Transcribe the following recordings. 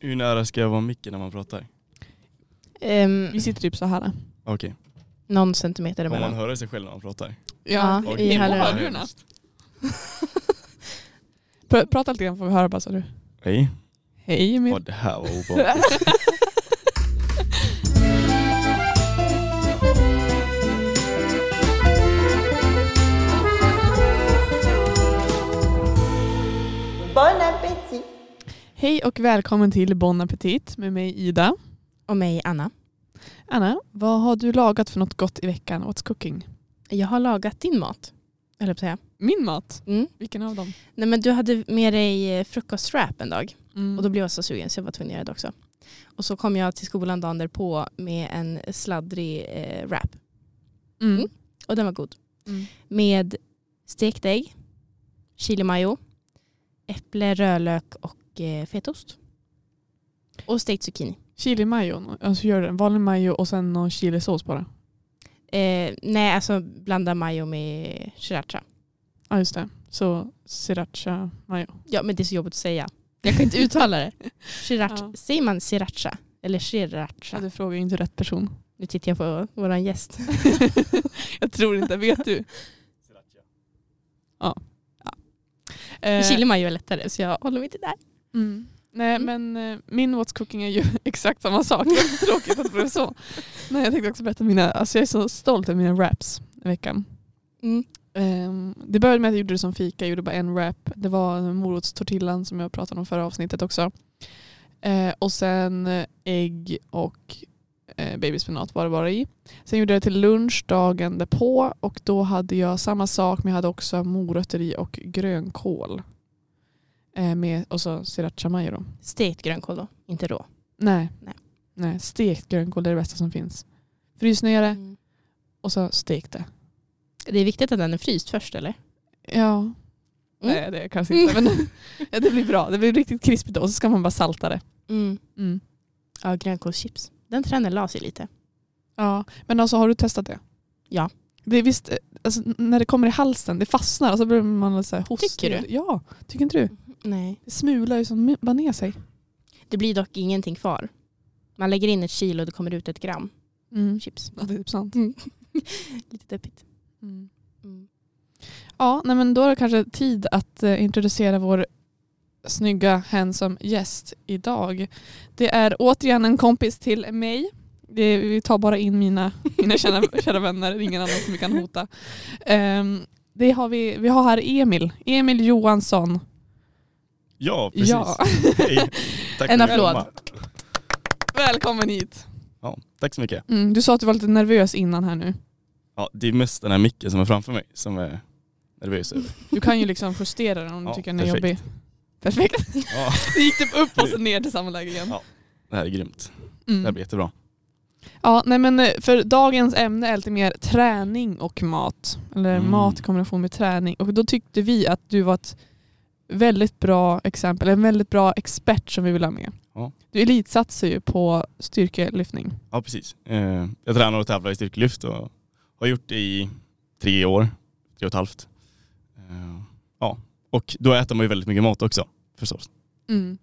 Hur nära ska jag vara micken när man pratar? Ehm, Vi sitter typ så här. Okej. någon centimeter man emellan. höra sig själv när man pratar? Ja, Okej. i hörlurarna. hörlurarna. Pr- Prata lite grann får vi höra bara så du. Hej. Hej Emil. Åh, det här var obehagligt. Hej och välkommen till Bon Appetit med mig Ida. Och mig Anna. Anna, vad har du lagat för något gott i veckan? What's cooking? Jag har lagat din mat. Eller på säga. Min mat? Mm. Vilken av dem? Nej, men du hade med dig eh, frukostwrap en dag. Mm. Och då blev jag så sugen så jag var tvungen att göra det också. Och så kom jag till skolan dagen därpå med en sladdrig eh, wrap. mm. Mm. Och den var god. Mm. Med stekt ägg, chili mayo, äpple, rödlök och fetaost. Och stekt zucchini. Chili mayo, alltså gör det en vanlig mayo och sen någon chilisås bara. Eh, nej, alltså blanda mayo med sriracha. Ja just det. Så sriracha mayo. Ja, men det är så jobbigt att säga. Jag kan inte uttala det. Sriracha. Ja. Säger man sriracha? Eller Ja, sriracha? du frågar ju inte rätt person. Nu tittar jag på vår gäst. jag tror inte, vet du? Ja. Eh, Chili mayo är lättare så jag håller mig till där. Mm. Nej Mm. men eh, min What's Cooking är ju exakt samma sak. Det tråkigt att det blev så. Nej, jag tänkte också berätta mina, alltså jag är så stolt över mina wraps i veckan. Mm. Ehm, det började med att jag gjorde det som fika, jag gjorde bara en wrap. Det var morotstortillan som jag pratade om förra avsnittet också. Eh, och sen eh, ägg och eh, babyspenat var det bara i. Sen gjorde jag det till lunch dagen därpå och då hade jag samma sak men jag hade också morötter i och grönkål. Eh, med, och så sriracha mayo då. Stekt grönkål då, inte rå. Nej. Nej. Nej. Stekt grönkål är det bästa som finns. Frys ner det Mm. och så stek det. Det är viktigt att den är fryst först eller? Ja. Mm. Nej det är kanske inte men det blir bra. Det blir riktigt krispigt då och så ska man bara salta det. Mm. Mm. Ja, grönkålschips. Den trenden la sig lite. Ja. Men alltså har du testat det? Ja. Det är visst, eh, alltså, när det kommer i halsen, det fastnar och så blir man så här hostig. Tycker du? Ja, tycker inte du? Nej. Det smular ju som bara ner sig. Det blir dock ingenting kvar. Man lägger in ett kilo och det kommer ut ett gram Mm. chips. Ja, det är typ sant. Lite deppigt. Mm. Mm. Ja, nej, men då är det kanske tid att eh, introducera vår snygga handsome gäst idag. Det är återigen en kompis till mig. Det, vi tar bara in mina, mina kära, kära vänner, det är ingen annan som vi kan hota. Ehm, det har vi, vi har här Emil, Emil Johansson. Ja, precis. Ja. Hej. Tack En applåd. komma. Välkommen hit. Ja, tack så mycket. Mm, du sa att du var lite nervös innan här nu. Ja, det är mest den här micken som är framför mig som är nervös över. Du kan ju liksom justera den om du Ja, tycker den är perfekt. jobbig. Perfekt. Ja, Det gick typ upp och så ner till samma läge igen. Ja. det här är grymt. Mm. Det här blir jättebra. Ja, nej men eh, för dagens ämne är lite mer träning och mat. Eller Mm. mat i kombination med träning. Och då tyckte vi att du var ett väldigt bra exempel, en väldigt bra expert som vi vill ha med. Ja. Du elitsatsar ju på styrkelyftning. Ja, precis. Eh, Jag tränar och tävlar i styrkelyft och har gjort det i tre år, tre och ett halvt. Eh, Ja, och då äter man ju väldigt mycket mat också förstås. Mm.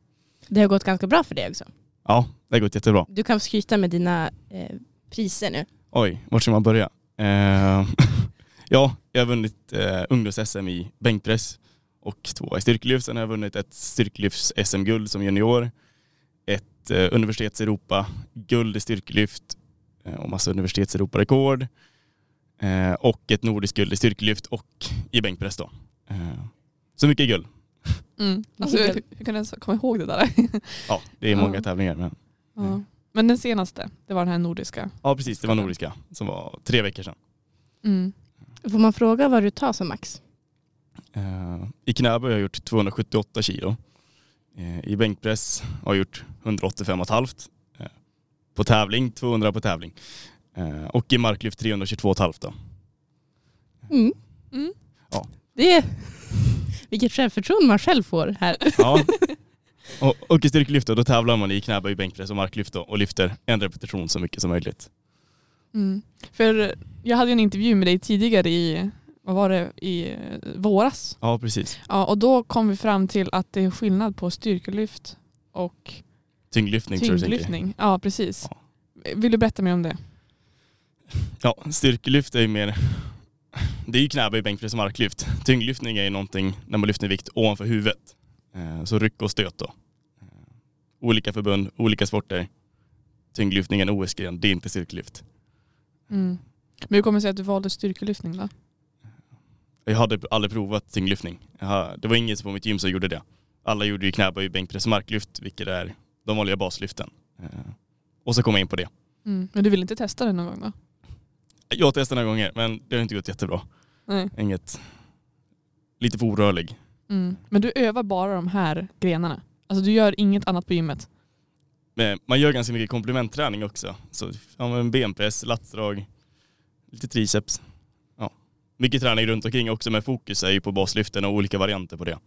Det har gått ganska bra för dig också. Ja, det har gått jättebra. Du kan skryta med dina eh, priser nu. Oj, vart ska man börja? Eh, ja, jag har vunnit eh, ungdoms-SM i bänkpress och två i styrkelyft. Sen har jag vunnit ett styrkelyfts-SM-guld som junior. Ett eh, universitets-Europa-guld i styrkelyft eh, och massa universitets-Europa-rekord. Eh, och ett nordiskt guld i styrkelyft och i bänkpress då. Eh, så mycket guld. Mm. Alltså, hur, hur kan du ens komma ihåg det där? Ja, det är Ja. många tävlingar. Men... ja. Men den senaste, det var den här nordiska. Ja, precis. Det var nordiska som var tre veckor sedan. Mm. Får man fråga vad du tar som max? Eh, I knäböj har jag gjort 278 kilo. Eh, I bänkpress har jag gjort 185,5. Eh, på tävling 200 på tävling. Och i marklyft 322,5 då. Mm. Mm. Ja. Det är... Vilket självförtroende man själv får här. Ja. Och, och i styrkelyft då, då tävlar man i knäböj, bänkpress och marklyft då, och lyfter en repetition så mycket som möjligt. Mm. För jag hade en intervju med dig tidigare i, vad var det, i eh, våras. Ja, precis. Ja, och då kom vi fram till att det är skillnad på styrkelyft och Tyngdlyftning. Tyngdlyftning, ja precis. Ja. Vill du berätta mer om det? Ja, styrkelyft är ju mer, det är ju knäböj, bänkpress och marklyft. Tyngdlyftning är ju någonting när man lyfter vikt ovanför huvudet. Eh, Så ryck och stöt då. Eh, Olika förbund, olika sporter. Tyngdlyftningen OS-gren, det är inte styrkelyft. Mm. Men hur kommer det sig att du valde styrkelyftning då? Jag hade aldrig provat tyngdlyftning. Det var inget på mitt gym som gjorde det. Alla gjorde ju knäböj, bänkpress och marklyft, vilket är de vanliga baslyften. Eh, Och så kom jag in på det. Mm. Men du vill inte testa det någon gång då? Jag har testat några gånger, men det har inte gått jättebra. Nej. Inget... Lite för orörlig. Mm. Men du övar bara de här grenarna? Alltså du gör inget annat på gymmet? Men man gör ganska mycket komplementträning också. Så ja, benpress, latsdrag, lite triceps. Mycket träning runt omkring också men fokus är ju på baslyften och olika varianter på det.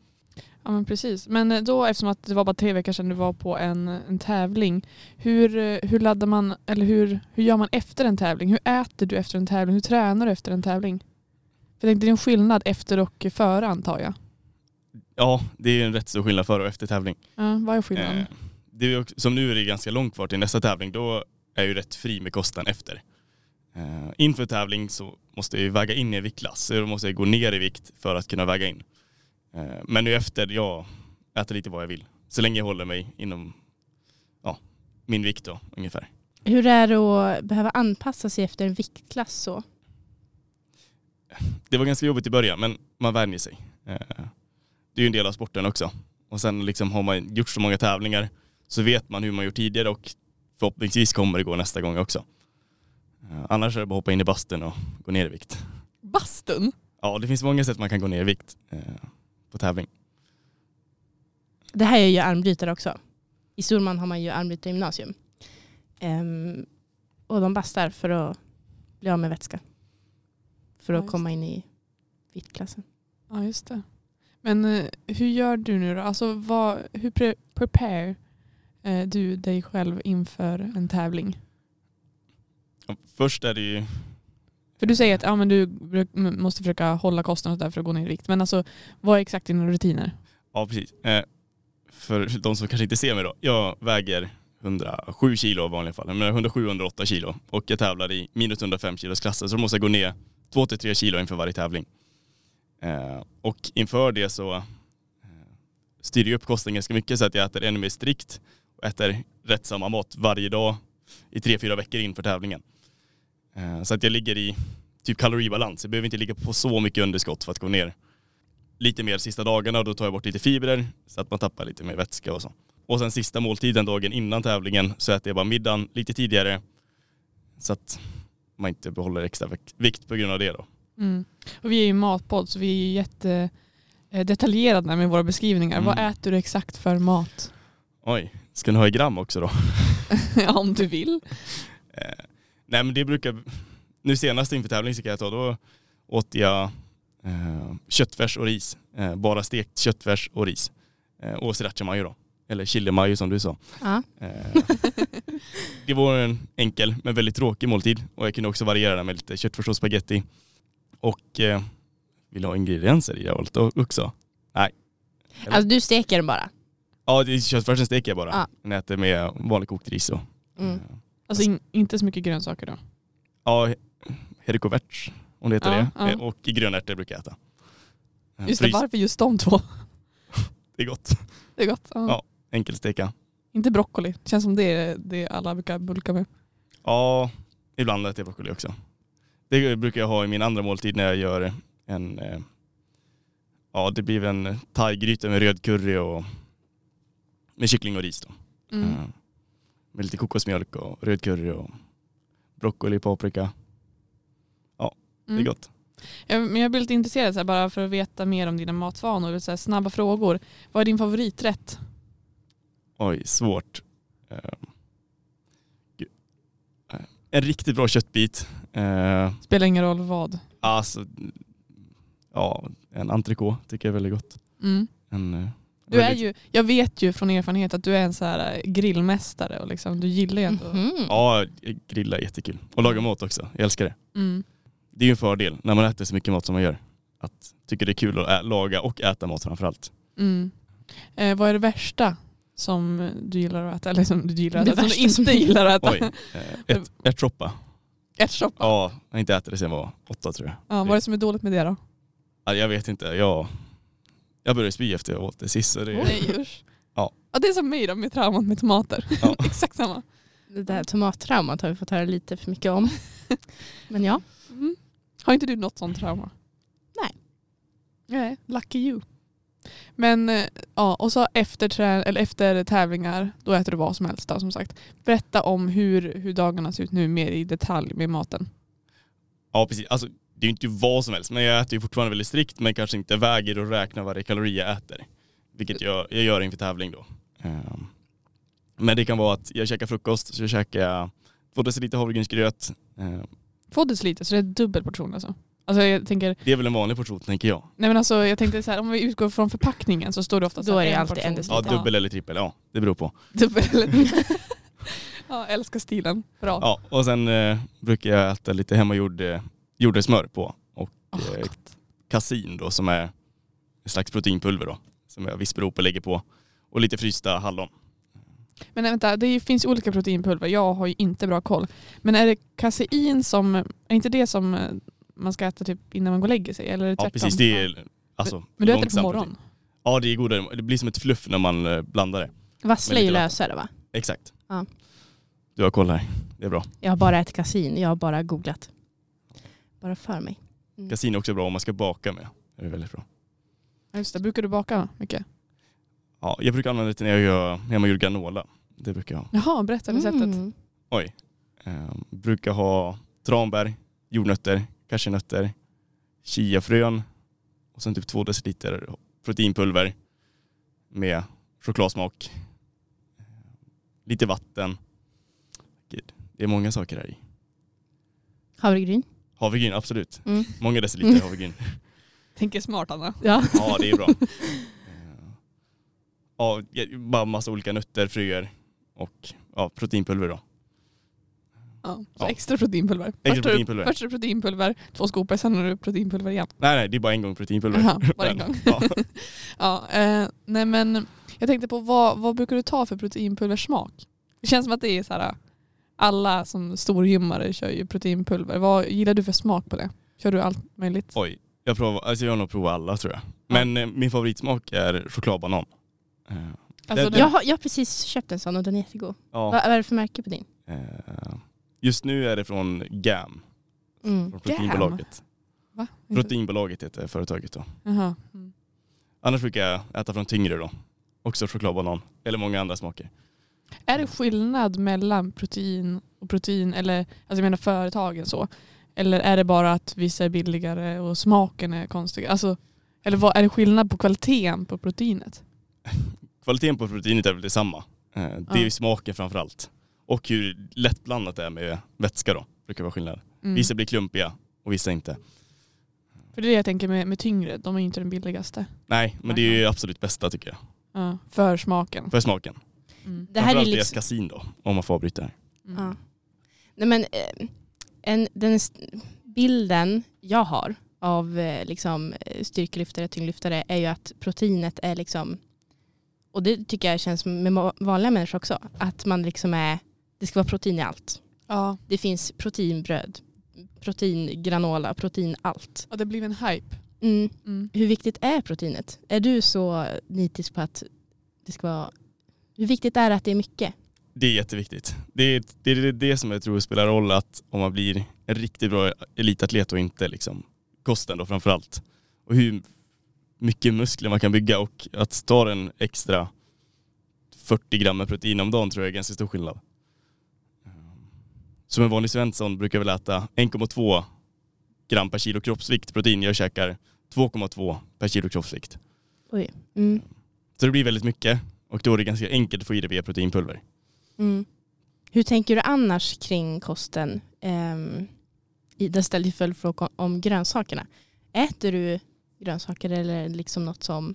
Ja men precis. Men då eftersom att det var bara tre veckor sedan du var på en, en tävling. Hur, eh, hur laddar man, eller hur, hur gör man efter en tävling? Hur äter du efter en tävling? Hur tränar du efter en tävling? För det är en skillnad efter och före antar jag. Ja, det är en rätt stor skillnad före och efter tävling. Ja, vad är skillnaden? Eh, det är som nu är det ganska långt kvar till nästa tävling. Då är jag ju rätt fri med kosten efter. Eh, inför tävling så måste jag ju väga in i viktklass. Så då måste jag gå ner i vikt för att kunna väga in. Eh, men nu efter, jag äter lite vad jag vill. Så länge jag håller mig inom ja, min vikt då ungefär. Hur är det att behöva anpassa sig efter en viktklass så? Det var ganska jobbigt i början men man vänjer sig. Eh, det är ju en del av sporten också. Och sen liksom har man gjort så många tävlingar så vet man hur man gjort tidigare och förhoppningsvis kommer det gå nästa gång också. Eh, Annars är det bara att hoppa in i bastun och gå ner i vikt. Bastun? Ja, det finns många sätt man kan gå ner i vikt eh, på tävling. Det här är ju armbrytare också. I Storman har man ju armbrytargymnasium. Um, och de bastar för att bli av med vätska. För Ja, att just komma in i viktklassen. Ja just det. Men eh, hur gör du nu då? Alltså vad, hur pre prepare eh, du dig själv inför en tävling? Först är det ju, För du säger att ja, men du måste försöka hålla kosten och där för att gå ner i vikt. Men alltså vad är exakt dina rutiner? ja precis. Eh, för de som kanske inte ser mig då. Jag väger 107 kilo i vanliga fall. Men 107-108 kilo. Och jag tävlar i minus 105 kilos klassen så då måste jag gå ner 2-3 kilo inför varje tävling. Eh, och inför det så eh, styr jag upp kosten ganska mycket så att jag äter ännu mer strikt och äter rätt samma mat varje dag i 3-4 veckor inför tävlingen. Eh, så att jag ligger i typ kaloribalans. Jag behöver inte ligga på så mycket underskott för att gå ner lite mer sista dagarna och då tar jag bort lite fibrer så att man tappar lite mer vätska och så. Och sen sista måltiden dagen innan tävlingen så äter jag bara middagen lite tidigare så att man inte behåller extra vik- vikt på grund av det då. Mm. Och vi är ju matpodd så vi är ju jätte eh, detaljerade med våra beskrivningar. Mm. Vad äter du exakt för mat? Oj, ska ni ha i gram också då? Ja, Om du vill. Eh, nej men det brukar, nu senast inför tävling så kan jag ta, då åt jag eh, köttfärs och ris. Eh, bara stekt köttfärs och ris. Eh, och sriracha mayo då. Eller chili mayo som du sa. Ja. Eh, det var en enkel men väldigt tråkig måltid och jag kunde också variera den med lite köttfärs och spaghetti. Och eh, vill ha ingredienser i det allt också? Nej. Eller? Alltså du steker den bara? Ja, köttfärsen steker jag bara. Ja. Men äter med vanlig kokt ris och Mm. Alltså in, inte så mycket grönsaker då? Ja, haricots om det heter Ja, det. ja. Eh, Och grönärtor brukar jag äta. Eh, Just det, varför just de två? Det är gott. Det är gott. Ja. Ja. Enkelsteka. Inte broccoli. Det känns som det är det alla brukar bulka med. Ja, ibland äter jag broccoli också. Det brukar jag ha i min andra måltid när jag gör en, eh, ja det blir en thaigryta med röd curry och med kyckling och ris då. Mm. Med lite kokosmjölk och röd curry och broccoli, paprika. Det är Mm. gott. Ja, men jag blir lite intresserad så här, bara för att veta mer om dina matvanor. Så här, snabba frågor. Vad är din favoriträtt? Oj, svårt. Eh, En riktigt bra köttbit. Eh, Spelar ingen roll vad. Alltså, ja, en entrecote tycker jag är väldigt gott. Mm. En, eh, Du är ju, jag vet ju från erfarenhet att du är en så här eh, grillmästare och liksom, du gillar ju ändå. Mhm. Ja, grilla är jättekul. Och laga mat också. Jag älskar det. Mm. Det är ju en fördel när man äter så mycket mat som man gör. Att tycker det är kul att laga och äta mat framförallt. Mm. Eh, vad är det värsta som du gillar att äta? Eller som du gillar att Det äta, som du inte gillar att äta? Oj, eh, ett, ärtsoppa. Ärtsoppa? Ja, jag har inte ätit det sedan jag var åtta tror jag. Ja, vad är det som är dåligt med det då? Ja, Jag vet inte, jag, jag började spy efter jag åt det sist. Så det, Nej usch. Ja. ja. Det är som mig då med traumat med tomater. Ja. Exakt samma. Det där tomattraumat har vi fått höra lite för mycket om. Men ja, Mm. Har inte du något sånt trauma? Nej. Nej, lucky you. Men eh, ja, och så efter, trä- eller efter tävlingar, då äter du vad som helst då, som sagt. Berätta om hur, hur dagarna ser ut nu mer i detalj med maten. ja precis, alltså, det är ju inte vad som helst men jag äter ju fortfarande väldigt strikt men kanske inte väger och räknar varje kalori jag äter. Vilket jag, jag gör inför tävling då. Ehm, Men det kan vara att jag käkar frukost, så jag käkar två deciliter havregrynsgröt. Ehm, Två deciliter, så det är dubbel portion alltså. Alltså jag tänker, Det är väl en vanlig portion tänker jag. nej men alltså jag tänkte så här, om vi utgår från förpackningen så står det ofta så Då är det en alltid portion. en deciliter. Ja, dubbel eller trippel, ja det beror på. Dubbel eller Ja, älskar stilen. Bra. Ja, och sen eh, brukar jag äta lite hemmagjord eh, jordnötssmör på och eh, gott. kasin då som är en slags proteinpulver då. Som jag vispar ihop och lägger på. Och lite frysta hallon. Men nej, vänta, det finns olika proteinpulver. Jag har ju inte bra koll. Men är det kasein som, är inte det som eh, man ska äta typ innan man går och lägger sig? Eller är det Ja precis, det är alltså Men du äter det på morgonen? Ja det är godare, det blir som ett fluff när man eh, blandar det. vassla Med är ju lösare va? Exakt. Ja. Du har koll här, det är bra. Jag har bara ätit kasin, jag har bara googlat. Bara för mig. Mm. Kasin är också bra om man ska baka med. Det är väldigt bra. Ja, Just det. Brukar du baka mycket? Ja, jag brukar använda det när jag gör hemmagjord granola. Det brukar jag ha. Jaha, berätta receptet. Mm. Oj. Ehm, brukar ha tranbär, jordnötter, cashewnötter, chiafrön och sen typ två deciliter proteinpulver med chokladsmak. Lite vatten. Gud, det är många saker här i. Havregryn. Havregryn, absolut. Mm. Många deciliter havregryn. Tänker smart Anna. Ja. Ja, det är bra. Ja, bara massa olika nötter, fröer och ja, proteinpulver då. Ja, så Ja. extra proteinpulver. Extra först, har du- proteinpulver. först är det proteinpulver, två skopor, sen har du proteinpulver igen. Nej, nej, det är bara en gång proteinpulver. Jaha, bara en gång. Ja. Ja, eh, nej men jag tänkte på vad, vad brukar du ta för proteinpulversmak? Det känns som att det är så här, alla som storgymmare kör ju proteinpulver. Vad gillar du för smak på det? Kör du allt möjligt? Oj, jag, provar, alltså jag har nog provat alla tror jag. Men eh, min favoritsmak är chokladbanan. Eh, Alltså, det- den- Jag, har, jag har precis köpt en sån och den är jättegod. ja, Vad, vad är det för märke på din? eh, just nu är det från GAM, Mm. från proteinbolaget. Va? Proteinbolaget heter företaget då. Jaha. Mm. Annars brukar jag äta från tyngre då. Också chokladbanan, eller många andra smaker. Är det skillnad mellan protein och protein, eller alltså jag menar företagen så? Eller är det bara att vissa är billigare och smaken är konstig? Alltså, eller vad, är det skillnad på kvaliteten på proteinet? Kvaliteten på proteinet är väl detsamma. Eh, det är Ja. ju smaken framför allt. Och hur lättblandat det är med vätska då, brukar vara skillnad. Mm. Vissa blir klumpiga och vissa inte. För det är det jag tänker med, med tyngre, de är ju inte den billigaste. Nej, men det är ju absolut bästa tycker jag. Ja, för smaken. För smaken. Mm. Det här är deras liksom... kasin då, om man får avbryta här. Mm. Ja. Nej, men, eh, en, den bilden jag har av eh, liksom, eh, styrkelyftare, tyngdlyftare är ju att proteinet är liksom, och det tycker jag känns med vanliga människor också, att man liksom är, det ska vara protein i allt. Ja. Det finns proteinbröd, proteingranola, protein allt. Och det blev en hype. Mm. Mm. Hur viktigt är proteinet? Är du så nitisk på att det ska vara, hur viktigt är det att det är mycket? Det är jätteviktigt. Det är det, är det som jag tror spelar roll att om man blir en riktigt bra elitatlet och inte liksom kosten då framförallt. Och hur mycket muskler man kan bygga och att ta en extra 40 gram protein om dagen tror jag är ganska stor skillnad. Som en vanlig svensson brukar väl äta 1,2 gram per kilo kroppsvikt protein. Jag käkar 2,2 per kilo kroppsvikt. Oj. Mm. Så det blir väldigt mycket och då är det ganska enkelt att få i det via proteinpulver. Mm. Hur tänker du annars kring kosten? Um, Ida ställde ju följdfråga om grönsakerna. Äter du grönsaker eller liksom något som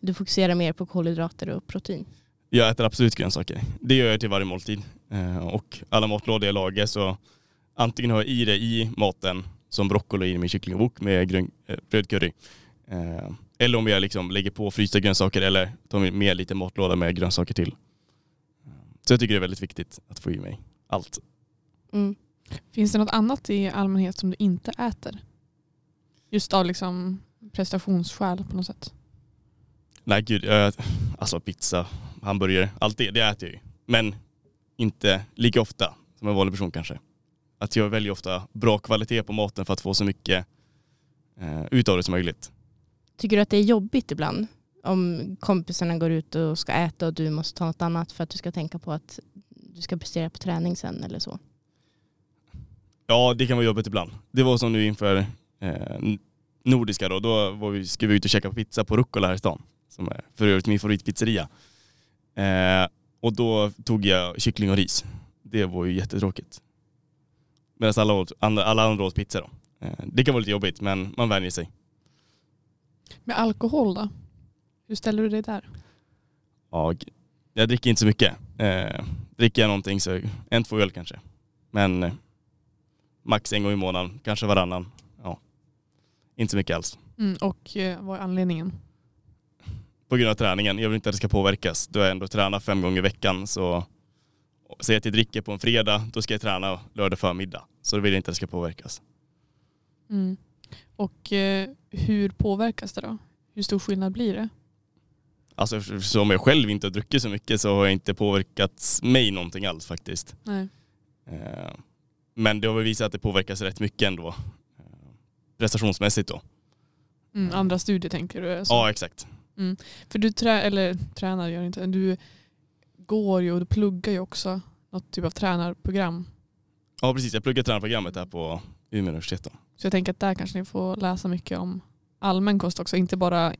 du fokuserar mer på kolhydrater och protein? Jag äter absolut grönsaker. Det gör jag till varje måltid. Eh, och alla matlådor jag lagar så antingen har jag i det i maten som broccoli i min kycklingwok med grön, eh, röd curry. Eh, Eller om jag liksom lägger på frysta grönsaker eller tar med lite matlåda med grönsaker till. Så jag tycker det är väldigt viktigt att få i mig allt. Mm. Finns det något annat i allmänhet som du inte äter? Just av liksom prestationsskäl på något sätt. Nej gud, jag, alltså pizza, hamburgare, allt det, det äter jag ju. Men inte lika ofta som en vanlig person kanske. Att jag väljer ofta bra kvalitet på maten för att få så mycket eh, utav det som möjligt. Tycker du att det är jobbigt ibland? Om kompisarna går ut och ska äta och du måste ta något annat för att du ska tänka på att du ska prestera på träning sen eller så? Ja, det kan vara jobbigt ibland. Det var som nu inför eh, Nordiska då, då var vi, skulle vi ut och käka pizza på Rucola här i stan. Som är för övrigt min favoritpizzeria. Eh, och då tog jag kyckling och ris. Det var ju jättetråkigt. Medan alla, åt, andra, alla andra åt pizza då. Eh, det kan vara lite jobbigt men man vänjer sig. Med alkohol då? Hur ställer du dig där? Ja, jag dricker inte så mycket. Eh, dricker jag någonting så en, två öl kanske. Men eh, max en gång i månaden, kanske varannan. Ja. Inte så mycket alls. Mm, och eh, vad är anledningen? På grund av träningen. Jag vill inte att det ska påverkas. Då har jag ändå tränat fem gånger i veckan så säg att jag dricker på en fredag, då ska jag träna lördag förmiddag. Så då vill jag inte att det ska påverkas. Mm. Och eh, hur påverkas det då? Hur stor skillnad blir det? Alltså så om jag själv inte har druckit så mycket så har jag inte påverkat mig någonting alls faktiskt. Nej. Eh, Men det har väl visat att det påverkas rätt mycket ändå. Eh, Prestationsmässigt då. Mm, andra studier tänker du? Alltså. Ja exakt. För du trä eller tränar gör inte, du går ju och du pluggar ju också något typ av tränarprogram. Ja precis, jag pluggar tränarprogrammet här på Umeå universitet. Då. Så jag tänker att där kanske ni får läsa mycket om allmän kost också, inte bara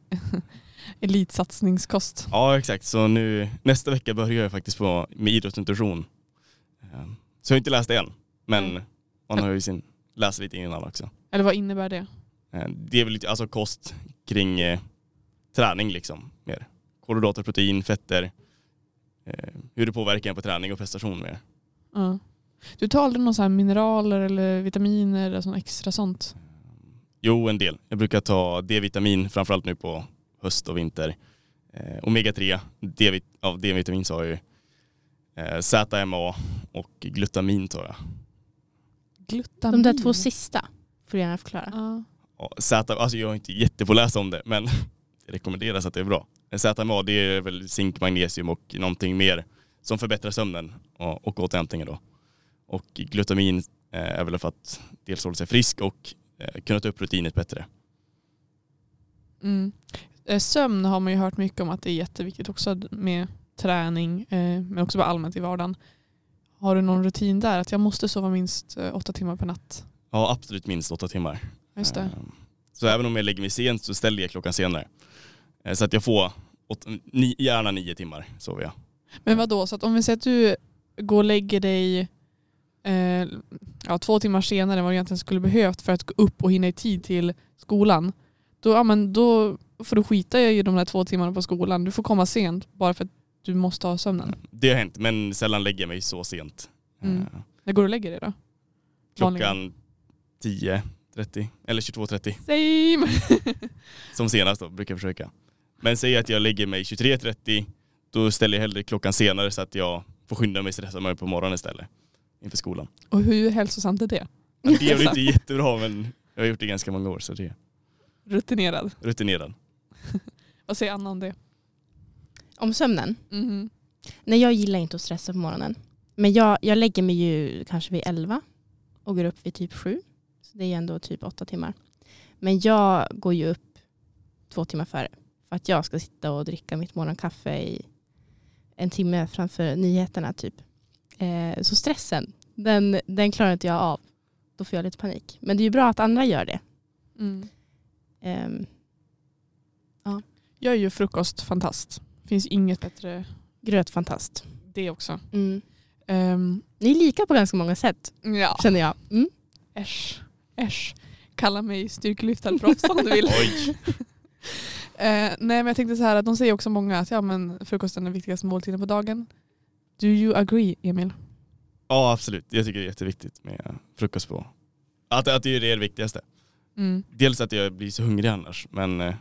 elitsatsningskost. Ja exakt, så nu nästa vecka börjar jag faktiskt på, med idrott och nutrition. Eh, Så jag har inte läst det än, men Nej. man har ju sin, läst lite innan också. Eller vad innebär det? Eh, Det är väl lite, alltså kost kring eh, träning liksom mer. Kolhydrater, protein, fetter. Eh, hur det påverkar en på träning och prestation mer. Ja. Du tar aldrig några så här mineraler eller vitaminer eller sånt extra sånt? Jo, en del. Jag brukar ta D-vitamin, framförallt nu på höst och vinter. Eh, Omega-3, D-vit- av D-vitamin sa jag ju. Eh, ZMA och glutamin tar jag. Glutamin? De där två sista får du gärna förklara. Ja. Ja, Z, alltså jag är inte jättepåläst om det, men det rekommenderas att det är bra. Eh, ZMA det är väl zink, magnesium och någonting mer som förbättrar sömnen och, och återhämtningen då. Och glutamin eh, är väl för att dels hålla sig frisk och eh, kunna ta upp rutinet bättre. Mm. Eh, Sömn har man ju hört mycket om att det är jätteviktigt också med träning men också bara allmänt i vardagen. Har du någon rutin där? Att jag måste sova minst åtta timmar per natt? Ja, absolut minst åtta timmar. Just det. Ehm, Så även om jag lägger mig sent så ställer jag klockan senare. Så att jag får åt, ni, gärna nio timmar sover jag. Men vad då? så att om vi säger att du går och lägger dig eh, ja, två timmar senare än vad du egentligen skulle behövt för att gå upp och hinna i tid till skolan. Då, ja, men då får du skita i de där två timmarna på skolan. Du får komma sent bara för att du måste ha sömnen. Det har hänt, men sällan lägger jag mig så sent. Mm. Eh, När går du och lägger dig då? Klockan 10.30 eller 22.30 Same! som senast då, brukar jag försöka. Men säg att jag lägger mig 23.30 då ställer jag hellre klockan senare så att jag får skynda mig stressa mig på morgonen istället inför skolan. Och hur hälsosamt är det? Ja, Det är väl inte jättebra men jag har gjort det ganska många år så det är Rutinerad. rutinerad. Vad säger Anna om det? Om sömnen? Mhm. Nej, jag gillar inte att stressa på morgonen. Men jag, jag lägger mig ju kanske vid elva och går upp vid typ sju. Så det är ändå typ åtta timmar. Men jag går ju upp två timmar före. För att jag ska sitta och dricka mitt morgonkaffe i en timme framför nyheterna typ. Eh, så stressen, den, den klarar inte jag av. Då får jag lite panik. Men det är ju bra att andra gör det. Mm. Ehm, Jag är ju frukostfantast. Finns inget bättre grötfantast. det också. Mm. Um, Ni är lika på ganska många sätt ja. känner jag. Mm. Äsch. Äsch. Kalla mig styrkelyftarproffs om du vill. Oj! Eh, nej men jag tänkte så här att de säger också många att ja, men frukosten är den viktigaste måltiden på dagen. Do you agree Emil? Ja absolut, jag tycker det är jätteviktigt med frukost på. Att, att det är det viktigaste. Mm. Dels att jag blir så hungrig annars men eh,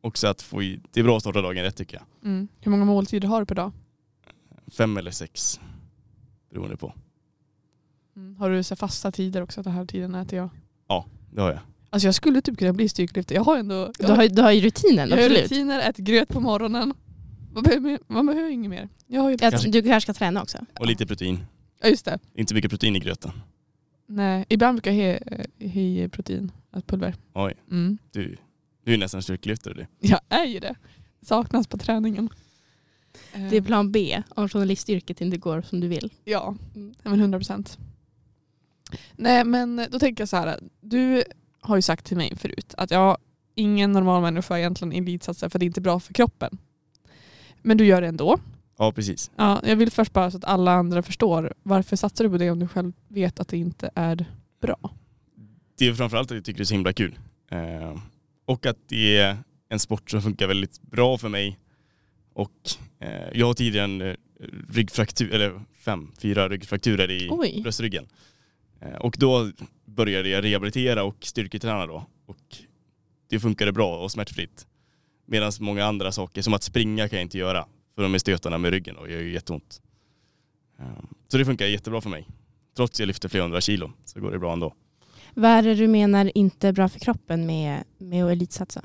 också att få i, det är bra att starta dagen rätt tycker jag. Mm. Hur många måltider har du per dag? Fem eller sex beroende på. Mm. Har du så fasta tider också? Den här tiden äter jag. Det har jag. Alltså jag skulle typ kunna bli styrkelyftare. Jag har ändå Du har, du har ju rutinen, jag har absolut. rutiner, äter gröt på morgonen. Man behöver, behöver inget mer. Jag har ju... Jag, du kanske ska träna också? Och lite protein. Ja just det. Inte mycket protein i gröten. Nej, ibland brukar jag he, he protein, ett pulver. Oj, Mm. du, du är nästan styrkelyftare du. Jag är ju det. Saknas på träningen. Det är plan B om journalistyrket inte går som du vill. Ja, Mm. men 100 procent. Nej men då tänker jag så här. Du har ju sagt till mig förut att jag ingen normal människa egentligen elitsatsar för det är inte bra för kroppen. Men du gör det ändå. Ja precis. Ja, jag vill först bara så att alla andra förstår. Varför satsar du på det om du själv vet att det inte är bra? Det är framförallt att jag tycker det är så himla kul. Eh, och att det är en sport som funkar väldigt bra för mig. Och eh, jag har tidigare en eh, ryggfraktur, eller fem, fyra ryggfrakturer i Oj. bröstryggen. Eh, och då började jag rehabilitera och styrketräna då. Och det funkade bra och smärtfritt. Medan många andra saker, som att springa kan jag inte göra. För de är stötarna med ryggen och gör ju jätteont. Eh, så det funkar jättebra för mig. Trots att jag lyfter flera hundra kilo så går det bra ändå. Vad är det du menar inte är bra för kroppen med, med att elitsatsa?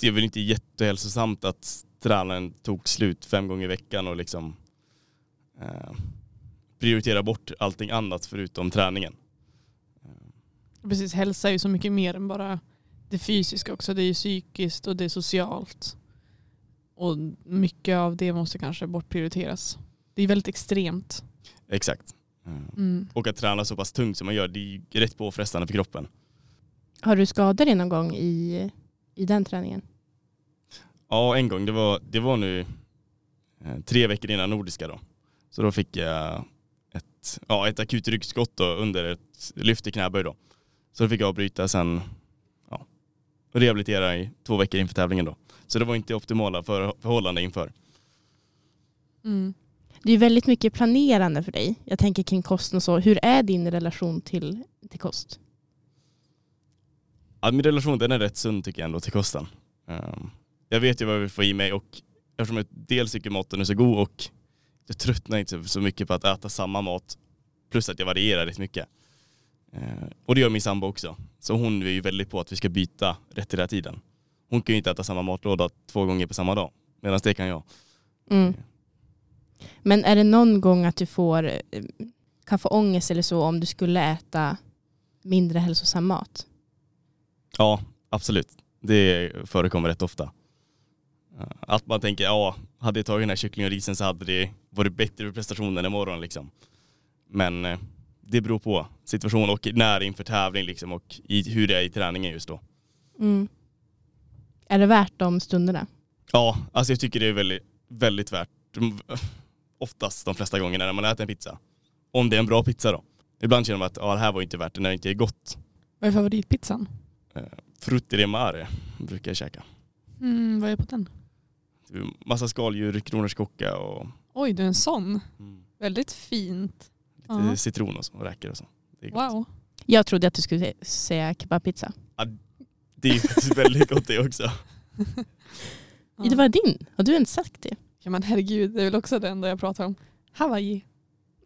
det är väl inte jättehälsosamt att tränaren tog slut fem gånger i veckan och liksom eh, prioritera bort allting annat förutom träningen. Precis, hälsa är ju så mycket mer än bara det fysiska också. Det är ju psykiskt och det är socialt. Och mycket av det måste kanske bortprioriteras. Det är väldigt extremt. Exakt. Eh, Mm. och att träna så pass tungt som man gör, det är ju rätt påfrestande för kroppen. Har du skadat dig någon gång i, i den träningen? Ja, en gång. Det var, det var nu eh, tre veckor innan Nordiska då. Så då fick jag ett, ja, ett akut ryggskott då, under ett lyft i knäböj då. Så då fick jag avbryta sen och rehabilitera i två veckor inför tävlingen då. Så det var inte optimala för, förhållanden inför. Mm. Det är väldigt mycket planerande för dig. Jag tänker kring kosten och så. Hur är din relation till, till kost? Ja, min relation den är rätt sund tycker jag ändå till kosten. Ehm, jag vet ju vad jag vill få i mig och eftersom jag dels tycker maten är så god och jag tröttnar inte så mycket på att äta samma mat plus att jag varierar rätt mycket. Ehm, och det gör min sambo också. Så hon är ju väldigt på att vi ska byta rätt hela tiden. Hon kan ju inte äta samma matlåda två gånger på samma dag. Medan det kan jag. Mm. Men är det någon gång att du får, eh, kan få ångest eller så om du skulle äta mindre hälsosam mat? Ja, absolut. Det förekommer rätt ofta. Eh, Att man tänker, ja, hade jag tagit den här kycklingen och risen så hade det varit bättre för prestationen imorgon liksom. Men eh, det beror på situation och när inför tävling liksom och i, hur det är i träningen just då. Mm. Är det värt de stunderna? Ja, alltså jag tycker det är väldigt, väldigt värt. Oftast de flesta gångerna när man äter en pizza. Om det är en bra pizza då. Ibland känner man att ja, det här var inte värt det när det inte är gott. Vad är favoritpizzan? Frutti di mare brukar jag käka. Mm, vad är på den? Massa skaldjur, kronärtskocka och Oj, du är en sån. mm, Väldigt fint. Lite Ja. citron och, så, och räkor och så. Det är, gott. Wow. Jag trodde att du skulle sä- säga kebabpizza. det är faktiskt väldigt gott det också. Ja. Det var din. Har du inte sagt det? Ja men herregud, det är väl också det enda jag pratar om. Hawaii.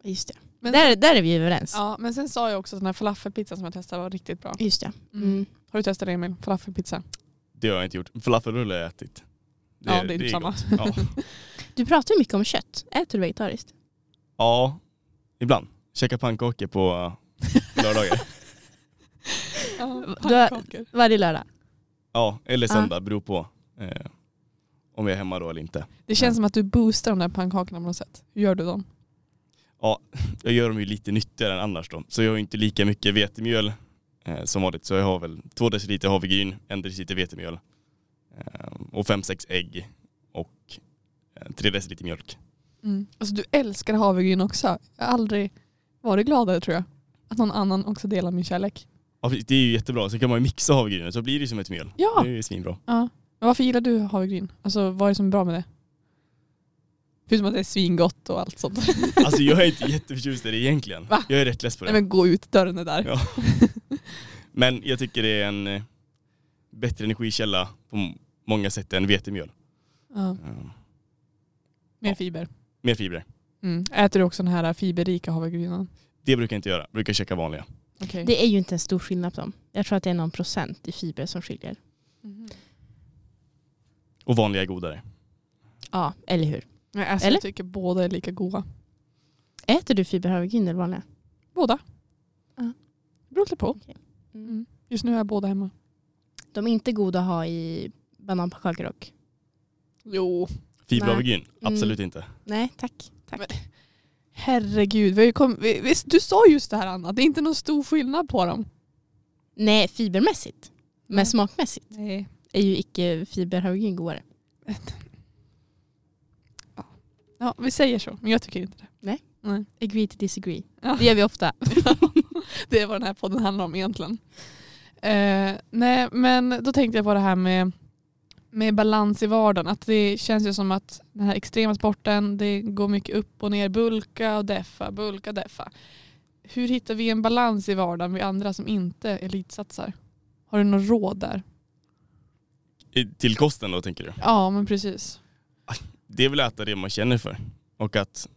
Just det. Men, Där, där är vi överens. ja, men sen sa jag också att den här falafelpizzan som jag testade var riktigt bra. Just det. Mm. Mm. Har du testat det Emil? Falafelpizza? Det har jag inte gjort. Falafelrulle har jag ätit. Ja, det är typ samma. gott. Ja. Du pratar ju mycket om kött. Äter du vegetariskt? ja, ibland. Käka pannkakor på uh, lördagar. Ja, Du har- pannkakor. Varje lördag? ja, eller Ja. söndag, beror på eh, om jag är hemma då eller inte. Det känns som att du boostar de där pannkakorna på något sätt. Hur gör du dem? Jag gör dem ju lite nyttigare än annars då. Så jag har inte lika mycket vetemjöl eh, som vanligt. Så jag har väl två deciliter havregryn, en deciliter vetemjöl eh, och fem, sex ägg och eh, tre deciliter mjölk. Mm. Alltså du älskar havregryn också. Jag har aldrig varit gladare tror jag. Att någon annan också delar min kärlek. Ja, det är ju jättebra. Så kan man ju mixa havregrynen så blir det som ett mjöl. Ja. Det är ju svinbra. Ja. Men varför gillar du havregryn? Alltså vad är det som är bra med det? Förutom att det är svingott och allt sånt. Alltså jag är inte jätteförtjust i det egentligen. Va? Jag är rätt less på det. Nej men gå ut, dörren är där. Ja. Men jag tycker det är en eh, bättre energikälla på, många sätt än vetemjöl. Ja. Mer Ja. fiber. mer fibrer. Mm. Äter du också den här fiberrika havregrynan? Det brukar jag inte göra, jag brukar käka vanliga. Okej. Det är ju inte en stor skillnad på dem. Jag tror att det är någon procent i fiber som skiljer. Mhm. Och vanliga är godare. Ja, eller hur? Nej, alltså Eller? Jag tycker båda är lika goda. Äter du fiberhavregryn eller vanliga? Båda. Ja. Beror lite på. Okej. Mm. Just nu har jag båda hemma. De är inte goda att ha i bananpannkakor dock. Jo. Fiberhavregryn? Mm. Absolut inte. Nej, tack. Tack. Men- Herregud. Vi kom, vi, vi, du sa just det här Anna, det är inte någon stor skillnad på dem. Nej, fibermässigt. Men smakmässigt Nej. är ju icke fiberhavregryn godare. Ja, vi säger så, men jag tycker inte det. Nej. Nej. Agree to disagree. Ja. Det gör vi ofta. det är vad den här podden handlar om egentligen. Eh, nej, men då tänkte jag på det här med, med balans i vardagen. Att det känns ju som att den här extrema sporten, det går mycket upp och ner, bulka och deffa, bulka och deffa. Hur hittar vi en balans i vardagen med andra som inte elitsatsar? Har du något råd där? I- Till kosten då tänker du? Ja, men precis. Det är väl att äta det man känner för. Och att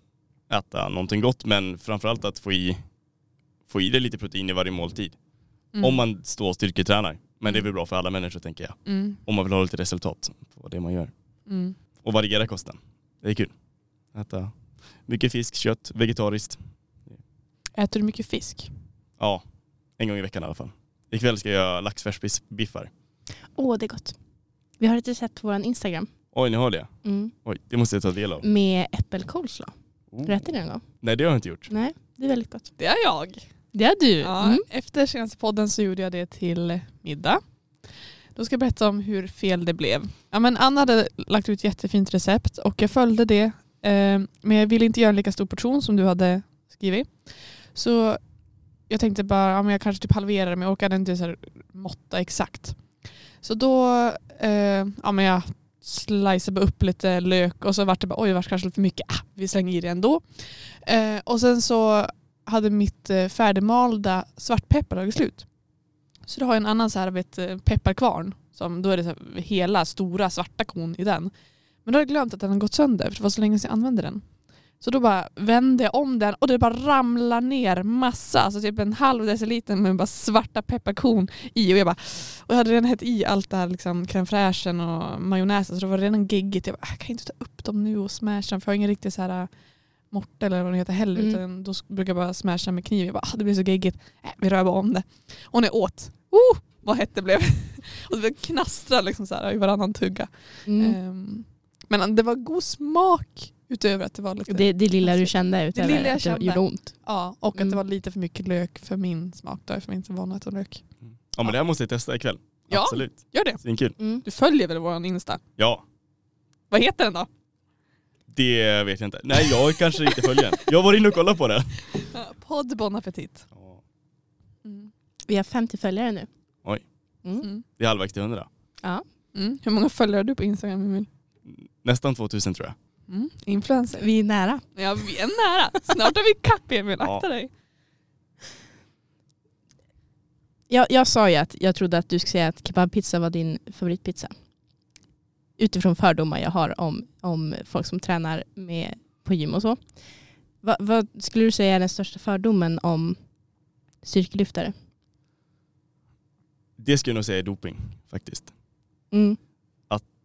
äta någonting gott men framförallt att få i, få i det lite protein i varje måltid. Mm. Om man står och styrketränar. Men det är väl bra för alla människor tänker jag. Mm. Om man vill ha lite resultat på det man gör. Mm. Och variera kosten. Det är kul. Äta mycket fisk, kött, vegetariskt. Äter du mycket fisk? Ja, en gång i veckan i alla fall. Ikväll ska jag göra laxfärsbiffar. Åh, det är gott. Vi har ett recept på vår Instagram. Oj, ni har det? Mm. Oj, det måste jag ta del av. Med äppelkolsla. Oh. Har du ätit det någon gång? Nej, det har jag inte gjort. Nej, det är väldigt gott. Det är jag. Det är du. Ja, Mm. Efter senaste podden så gjorde jag det till middag. Då ska jag berätta om hur fel det blev. Ja, men Anna hade lagt ut ett jättefint recept och jag följde det. Eh, men jag ville inte göra en lika stor portion som du hade skrivit. Så jag tänkte bara, ja, men jag kanske typ halverar det men jag orkade inte så här måtta exakt. Så då eh, ja, men jag sliceade upp lite lök och så vart det bara, oj vart kanske lite för mycket. Ah, vi slänger i det ändå. Eh, och sen så hade mitt eh, färdigmalda svartpeppar tagit slut. Så då har jag en annan så här, vet, eh, pepparkvarn. Som, då är det så här, hela stora svarta kon i den. Men då har jag glömt att den har gått sönder för det var så länge sedan jag använde den. Så då bara vände jag om den och det bara ramlar ner massa, alltså typ en halv deciliter med bara svarta pepparkorn i. Och jag, bara, och jag hade redan hett i allt det här liksom, crème fraîchen och majonnäsen så det var redan geggigt. Jag bara, ah, jag kan inte ta upp dem nu och smasha dem för jag har ingen riktig så här mortel eller vad det heter heller. Mm. Utan då brukar jag bara smasha med kniv. Jag bara, ah, det blir så geggigt. Äh, vi rör bara om det. Och när jag åt, oh, vad hett det blev. och det knastrade liksom så här i varannan tugga. Mm. Ehm, men det var god smak utöver att det var lite... Det, det lilla du kände utöver lilla jag att det gjorde ont. ja, och att Mm. det var lite för mycket lök för min smak. Då är jag inte van att äta lök. Ja, men det här måste jag testa ikväll. Ja. Absolut. Gör det. Svinkul. Mm. Du följer väl våran Insta? Ja, Vad heter den då? Det vet jag inte. Nej, jag kanske inte följer den. Jag var inne och kollade på det. Podd Bon Appetit. Ja, Mm. Vi har 50 följare nu. Oj. Mm. Mm. Det är halvvägs till 100. Mm. Hur många följare har du på Instagram Emil? Nästan 2000 tror jag. Mm. Influencer. Vi är nära. Ja vi är nära. Snart har vi kapp Emil, Ja. akta dig. Jag, jag sa ju att jag trodde att du skulle säga att kebabpizza var din favoritpizza. Utifrån fördomar jag har om, om folk som tränar med, på gym och så. Va, vad skulle du säga är den största fördomen om styrkelyftare? Det skulle jag nog säga är doping faktiskt. Mm.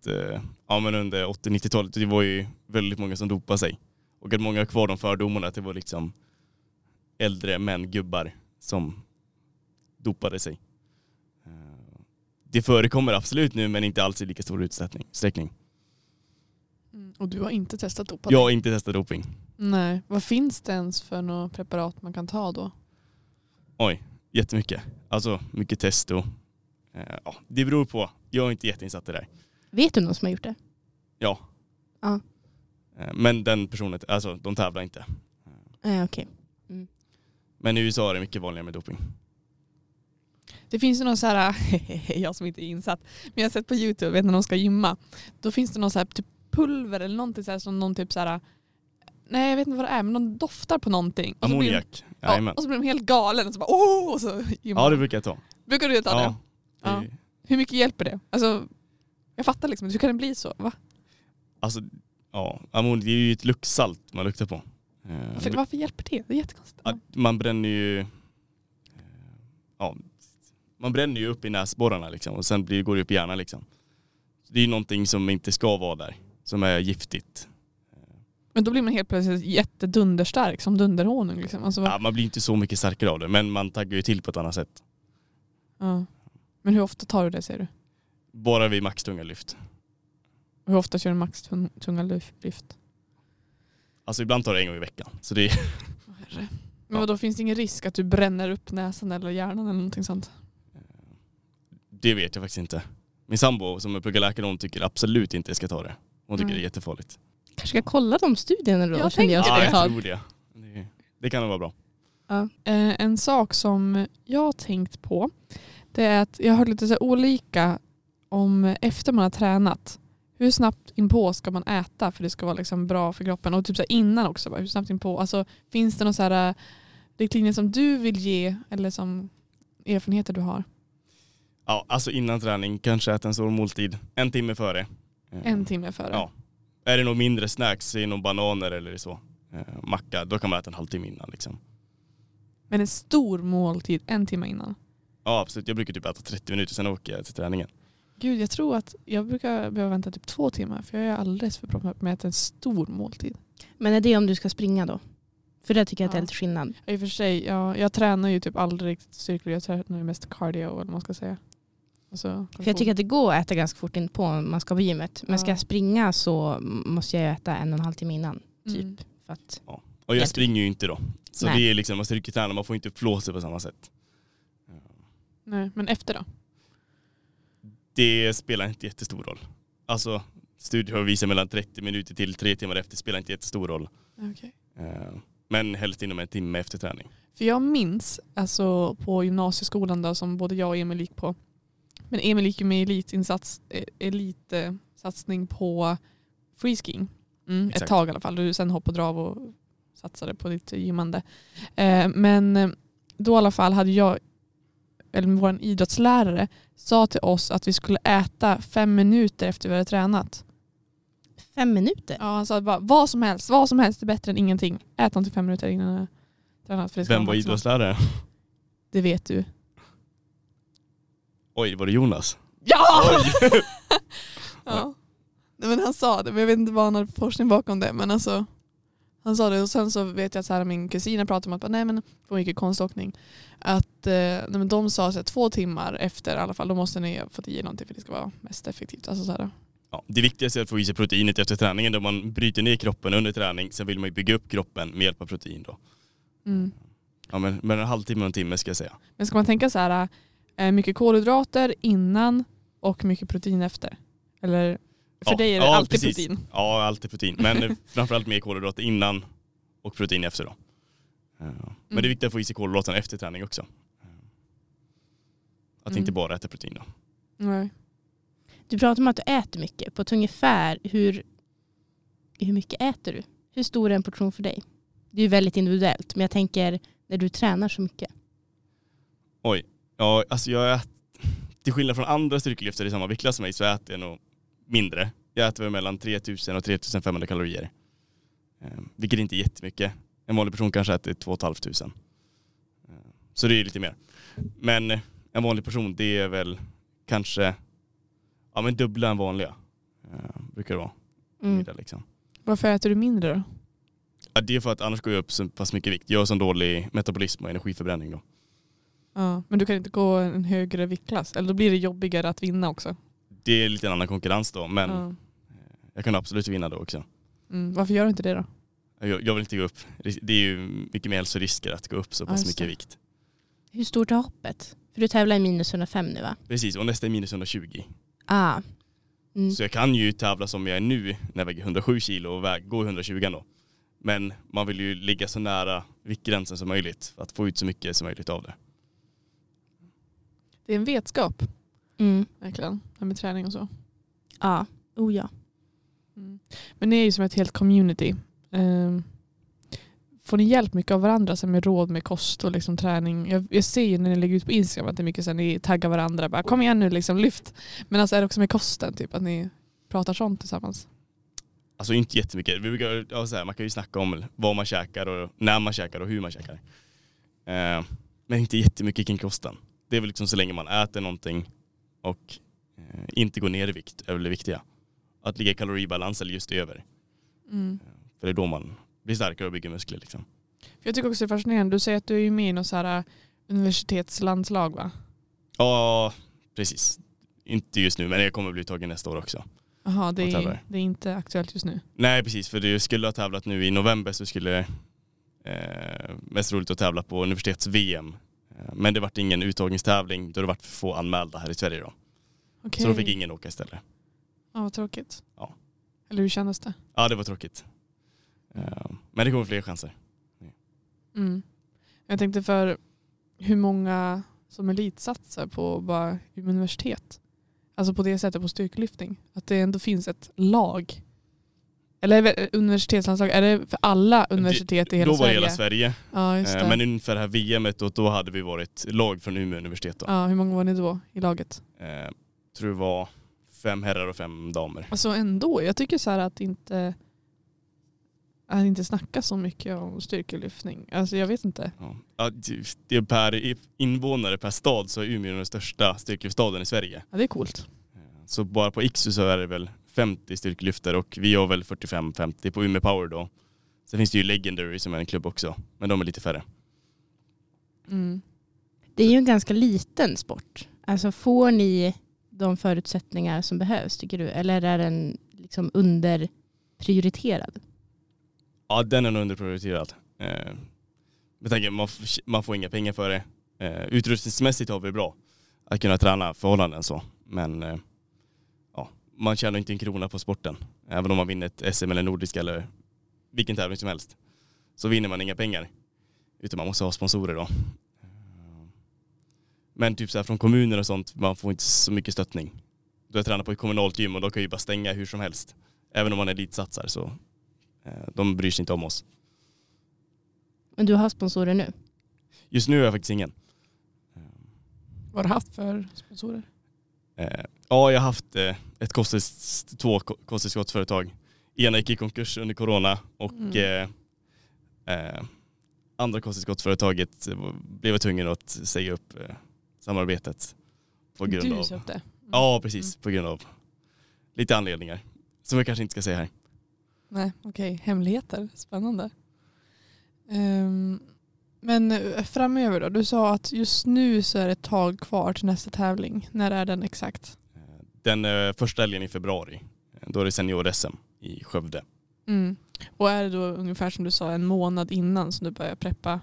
Eh, Ja men under 80-90-talet, det var ju väldigt många som dopade sig. Och att många har kvar de fördomarna att det var liksom äldre män, gubbar, som dopade sig. Det förekommer absolut nu men inte alls i lika stor utsträckning. sträckning. Mm. Och du har inte testat dopa Jag har inte testat doping. Nej. Vad finns det ens för något preparat man kan ta då? Oj, jättemycket. Alltså mycket testo. Eh, Ja, det beror på. Jag är inte jätteinsatt i det där. Vet du någon som har gjort det? Ja. Ja. Eh, Men den personen, alltså de tävlar inte. Eh, Okej. Men i USA är det mycket vanligare med doping. Det finns ju någon så här, jag som inte är insatt, men jag har sett på Youtube, vet när de ska gymma, då finns det någon så här typ pulver eller någonting så här som någon typ så här, nej jag vet inte vad det är, men de doftar på någonting. Ammoniak. Ja, och så blir de helt galen och så bara åh! Och så gymmar Ja de. det brukar jag ta. Brukar du ta det? Ja. Ja. Det- Hur mycket hjälper det? Alltså, Jag fattar liksom hur kan det bli så? Va? Alltså, ja, ammon, det är ju ett luxsalt man luktar på. Eh, Varför, varför hjälper det? Det är jättekonstigt. man bränner ju eh, ja, man bränner ju upp i näsborrarna liksom och sen blir, går det upp i hjärnan liksom. Det är ju någonting som inte ska vara där, som är giftigt. Men då blir man helt plötsligt jättedunderstark som dunderhonung. Liksom. Alltså, Ja, man blir inte så mycket starkare av det men man taggar ju till på ett annat sätt. ja. Men hur ofta tar du det säger du? Bara vid maxtunga lyft. Hur ofta kör du max tung- tunga lyft? Alltså ibland tar det en gång i veckan. Så det är, Men vadå, finns det ingen risk att du bränner upp näsan eller hjärnan eller någonting sånt? Det vet jag faktiskt inte. Min sambo som pluggar läkare hon tycker absolut inte jag ska ta det. Hon tycker Nej. det är jättefarligt. Kanske ska kolla de studierna då, Jag jag Ja, jag tror det. det. Det kan nog vara bra. Eh, en sak som jag har tänkt på det är att jag har hört lite så olika om efter man har tränat. Hur snabbt inpå ska man äta för det ska vara liksom bra för kroppen? Och typ så innan också. Hur snabbt inpå? Alltså, finns det några eh, riktlinjer som du vill ge eller som erfarenheter du har? Ja, alltså innan träning kanske äta en stor måltid en timme före. Eh, En timme före? Ja. Är det nog mindre snacks, är det bananer eller så. Eh, macka, då kan man äta en halvtimme innan liksom. Men en stor måltid en timme innan? Ja absolut, jag brukar typ äta 30 minuter sen åker jag till träningen. Gud, jag tror att jag brukar behöva vänta typ två timmar för jag är alldeles för proppmätt med att äta en stor måltid. Men är det om du ska springa då? För det tycker jag att det är Ja. lite skillnad. I och för sig, ja, jag tränar ju typ aldrig riktigt styrkor. Jag tränar ju mest cardio eller vad man ska säga. Alltså, För jag tycker att det går att äta ganska fort in på om man ska på gymmet. Men ska Ja. jag springa så måste jag äta en och en halv timme innan. Typ. Mm. För att, Och jag springer ju inte då. Så Nej. det är liksom, man styrketränar, man får inte upp flåset på samma sätt. Nej, men efter då? Det spelar inte jättestor roll. Alltså studier har visat mellan 30 minuter till tre timmar efter spelar inte jättestor roll. Okay. Eh, Men helst inom en timme efter träning. För jag minns alltså på gymnasieskolan då, som både jag och Emil gick på. Men Emil gick ju med elitinsats, eh, elitsatsning på freeskiing. Mm, ett tag i alla fall. Du sen hoppade av och satsade på ditt gymmande. Eh, men eh, då i alla fall hade jag, eller vår idrottslärare sa till oss att vi skulle äta fem minuter efter vi hade tränat. fem minuter? Ja, han sa bara vad som helst, vad som helst är bättre än ingenting. Ät inte fem minuter innan jag har tränat. För det ska Vem var idrottslärare? Det vet du. Oj, var det Jonas? Ja! Ja. Nej, men han sa det, men jag vet inte vad han hade forskning bakom det. Men alltså, han sa det och sen så vet jag att så här, min kusin pratade om att nej, men, hon gick i konståkning. Att eh, nej, men de sa så här, två timmar efter i alla fall, då måste ni fått i någonting för det ska vara mest effektivt. Alltså, så här. Ja, det viktigaste är att få i sig proteinet efter träningen då man bryter ner kroppen under träning. Sen vill man ju bygga upp kroppen med hjälp av protein då. Mm. Ja, men, men en halvtimme och en timme ska jag säga. Men ska man tänka så här, mycket kolhydrater innan och mycket protein efter? Eller för Ja, dig är det ja, alltid precis. protein? Ja, alltid protein. Men eh, framförallt mer kolhydrater innan och protein efter då. Eh, Men det är Mm. viktigt att få i sig kolhydraterna efter träning också. Eh, Att Mm. inte bara äta protein då. Nej. Du pratar om att du äter mycket. På ett ungefär, hur, hur mycket äter du? Hur stor är en portion för dig? Det är ju väldigt individuellt. Men jag tänker när du tränar så mycket. Oj. Ja, alltså jag äter, till skillnad från andra styrkelyftare i samma viktklass som mig så äter jag nog mindre. Jag äter väl mellan 3000 och 3500 kalorier. Eh, vilket inte är jättemycket. En vanlig person kanske äter 2 500. Eh, så det är lite mer. Men en vanlig person det är väl kanske ja, men dubbla än vanliga. Eh, brukar det vara. Mm. Middag, liksom. Varför äter du mindre då? ja, det är för att annars går jag upp så pass mycket vikt. Jag har sån dålig metabolism och energiförbränning då. Ja, men du kan inte gå en högre viktklass? Eller då blir det jobbigare att vinna också? Det är lite en annan konkurrens då men Ja. jag kan absolut vinna då också. Mm, varför gör du inte det då? Jag, jag vill inte gå upp. Det är ju mycket mer hälsorisker att gå upp så Ja, pass just mycket det. vikt. Hur stort är hoppet? För du tävlar i minus 105 nu va? Precis, och nästa är minus 120. Ah. Mm. Så jag kan ju tävla som jag är nu när jag väger 107 kilo och väg, gå 120 då. Men man vill ju ligga så nära viktgränsen som möjligt för att få ut så mycket som möjligt av det. Det är en vetskap, Mm. verkligen. Det här med träning och så. Ja, oh ja. Mm. Men ni är ju som ett helt community. Ehm, får ni hjälp mycket av varandra så med råd med kost och liksom träning? Jag, jag ser ju när ni lägger ut på Instagram att det är mycket så ni taggar varandra. Bara, Kom igen nu, liksom, lyft. Men alltså är det också med kosten? Typ, att ni pratar sånt tillsammans? Alltså inte jättemycket. Vi brukar, ja, så här, man kan ju snacka om vad man käkar och när man käkar och hur man käkar. Eh, men inte jättemycket kring kosten. Det är väl liksom så länge man äter någonting och eh, inte går ner i vikt är väl det viktiga. Att ligga i kaloribalans eller just över. Mm. För det är då man blir starkare och bygger muskler. Liksom. För jag tycker också det är fascinerande. Du säger att du är ju med i något så här äh, universitetslandslag va? Ja, precis. Inte just nu, men jag kommer bli tagen nästa år också. Jaha, det är, det är inte aktuellt just nu. Nej, precis. För det skulle ha tävlat nu i november så skulle eh, mest roligt att tävla på universitets-VM. Men det vart ingen uttagningstävling då det vart för få anmälda här i Sverige då. Okej. Så då fick ingen åka istället. Ja, vad tråkigt. Ja. Eller hur kändes det? Ja, det var tråkigt. Eh, Men det kommer fler chanser. Mm. Jag tänkte för hur många som elitsatsar på bara universitet. Alltså på det sättet på styrkelyftning. Att det ändå finns ett lag. Eller är det universitetsanslag, är det för alla universitet i hela då var det Sverige? hela Sverige. Ja, just det. Eh, Men inför det här VMet då, då hade vi varit lag från Umeå universitet. Då. ja, hur många var ni då i laget? Eh, tror det var fem herrar och fem damer. Alltså ändå, jag tycker så här att inte att inte snacka så mycket om styrkelyftning. Alltså jag vet inte. Ja. Det- det är per invånare per stad så är Umeå den största styrkelyftstaden i Sverige. Ja, det är coolt. Så bara på Iksu så är det väl 50 styrkelyftare och vi har väl 45-50 på Umeå Power då. Sen finns det ju Legendary som är en klubb också, men de är lite färre. Mm. Det är ju en ganska liten sport. Alltså får ni de förutsättningar som behövs tycker du? Eller är den liksom underprioriterad? Ja, den är nog underprioriterad. Eh, med tanke på att man, får inga pengar för det. Eh, utrustningsmässigt har vi bra att kunna träna förhållanden så. Men eh, man tjänar inte en krona på sporten. Även om man vinner ett SM eller Nordiska eller vilken tävling som helst. Så vinner man inga pengar. Utan man måste ha sponsorer då. Men typ så här från kommuner och sånt, man får inte så mycket stöttning. Då jag tränar på ett kommunalt gym och då kan ju bara stänga hur som helst. Även om man är elitsatsar så eh, de bryr sig inte om oss. Men du har sponsorer nu? Just nu har jag faktiskt ingen. Vad har du haft för sponsorer? Eh, ja, jag har haft eh, ett kosttills, två ko- kosttillskottsföretag. Ena gick i konkurs under corona och Mm. eh, eh, andra kosttillskottsföretaget blev jag tvungen att säga upp eh, samarbetet. På grund du av, köpte? Mm. Ja, precis. På grund av lite anledningar. Som jag kanske inte ska säga här. Nej, okej. Hemligheter. Spännande. Ehm, men framöver då? Du sa att just nu så är det ett tag kvar till nästa tävling. När är den exakt? Den eh, första helgen i februari, då är det senior-SM i Skövde. Mm. Och är det då ungefär som du sa en månad innan som du börjar preppa?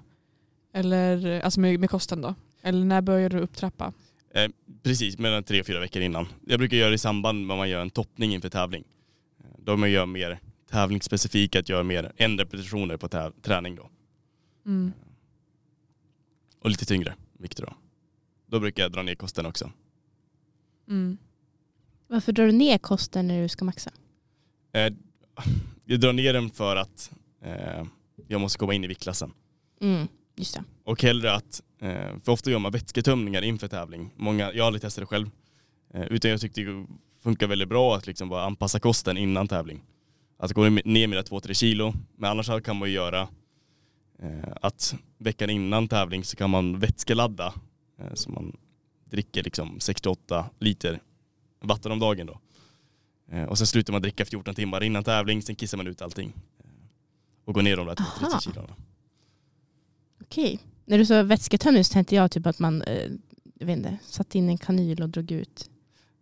Eller eh, alltså med, med kosten då? Eller när börjar du upptrappa? Eh, precis, mellan tre och fyra veckor innan. Jag brukar göra det i samband med att man gör en toppning inför tävling. Eh, Då man gör mer tävlingsspecifik, att göra mer en repetitioner på träning då. Mm. Och lite tyngre vikter då. Då brukar jag dra ner kosten också. Mm. Varför drar du ner kosten när du ska maxa? Eh, jag drar ner den för att eh, jag måste komma in i viktklassen. Mm, just det. Och hellre att, eh, för ofta gör man vätsketömningar inför tävling. Många, jag har aldrig testat det själv. Utan jag tyckte det funkar väldigt bra att liksom bara anpassa kosten innan tävling. Att gå ner mina 2-3 kilo. Men annars kan man ju göra att veckan innan tävling så kan man vätskeladda. Så man dricker liksom 6-8 liter vatten om dagen då. Eh, och sen slutar man dricka 14 timmar innan tävling, sen kissar man ut allting. Eh, och går ner de där 2-3 Aha. kilona. Okej. När du sa vätsketömning så tänkte jag typ att man eh, jag vet inte, satte in en kanyl och drog ut.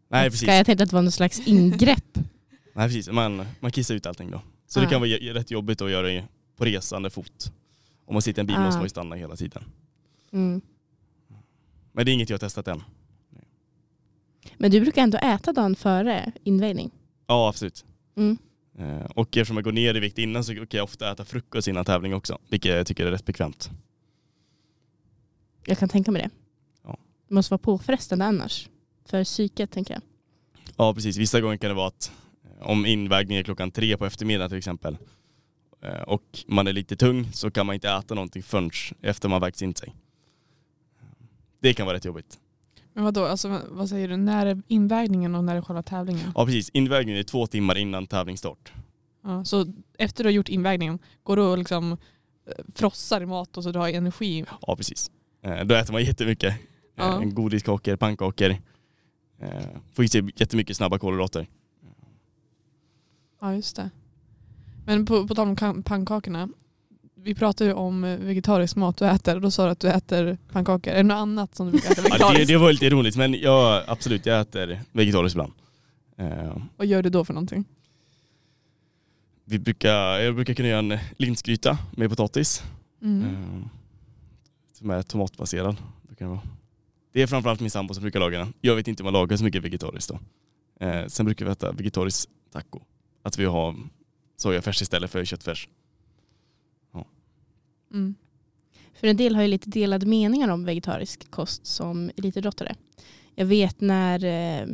Nej precis. Jag tänkte att det var någon slags ingrepp. Nej precis, man, man kissar ut allting då. Så Ah. det kan vara rätt jobbigt att göra på resande fot. Om man sitter i en bil Ah. måste man ju stanna hela tiden. Mm. Men det är inget jag har testat än. Men du brukar ändå äta dagen före invägning. Ja absolut. Mm. Eh, Och eftersom jag går ner i vikt innan så kan jag ofta äta frukost innan tävling också. Vilket jag tycker är rätt bekvämt. Jag kan tänka mig det. Ja. Det måste vara påfrestande annars. För psyket tänker jag. Ja precis, vissa gånger kan det vara att eh, om invägning är klockan tre på eftermiddagen till exempel. eh, och man är lite tung så kan man inte äta någonting förrän efter man vägt in sig. Det kan vara rätt jobbigt. Men vadå, alltså, vad säger du, när är invägningen och när är själva tävlingen? Ja precis, invägningen är två timmar innan tävlingsstart. Ja, så efter du har gjort invägningen, går du och liksom eh, frossar i mat och så du har energi? Ja precis. Eh, Då äter man jättemycket. Eh, Ja. Godiskakor, pannkakor. Får i sig jättemycket snabba kolhydrater. Ja just det. Men på, på tal om pannkakorna. Vi pratade ju om eh, vegetarisk mat du äter och då sa du att du äter pannkakor. Är det något annat som du brukar äta Ja, det, vegetariskt? det var lite ironiskt men ja, absolut jag äter vegetariskt ibland. Eh, Vad gör du då för någonting? Vi brukar, jag brukar kunna göra en linsgryta med potatis. Mm. Eh, Som är tomatbaserad. det vara. Det är framförallt min sambo som brukar laga den. Jag vet inte om man lagar så mycket vegetariskt då. Eh, Sen brukar vi äta vegetarisk taco. Att vi har sojafärs istället för köttfärs. Mm. För en del har ju lite delade meningar om vegetarisk kost som elitidrottare. Jag vet när eh,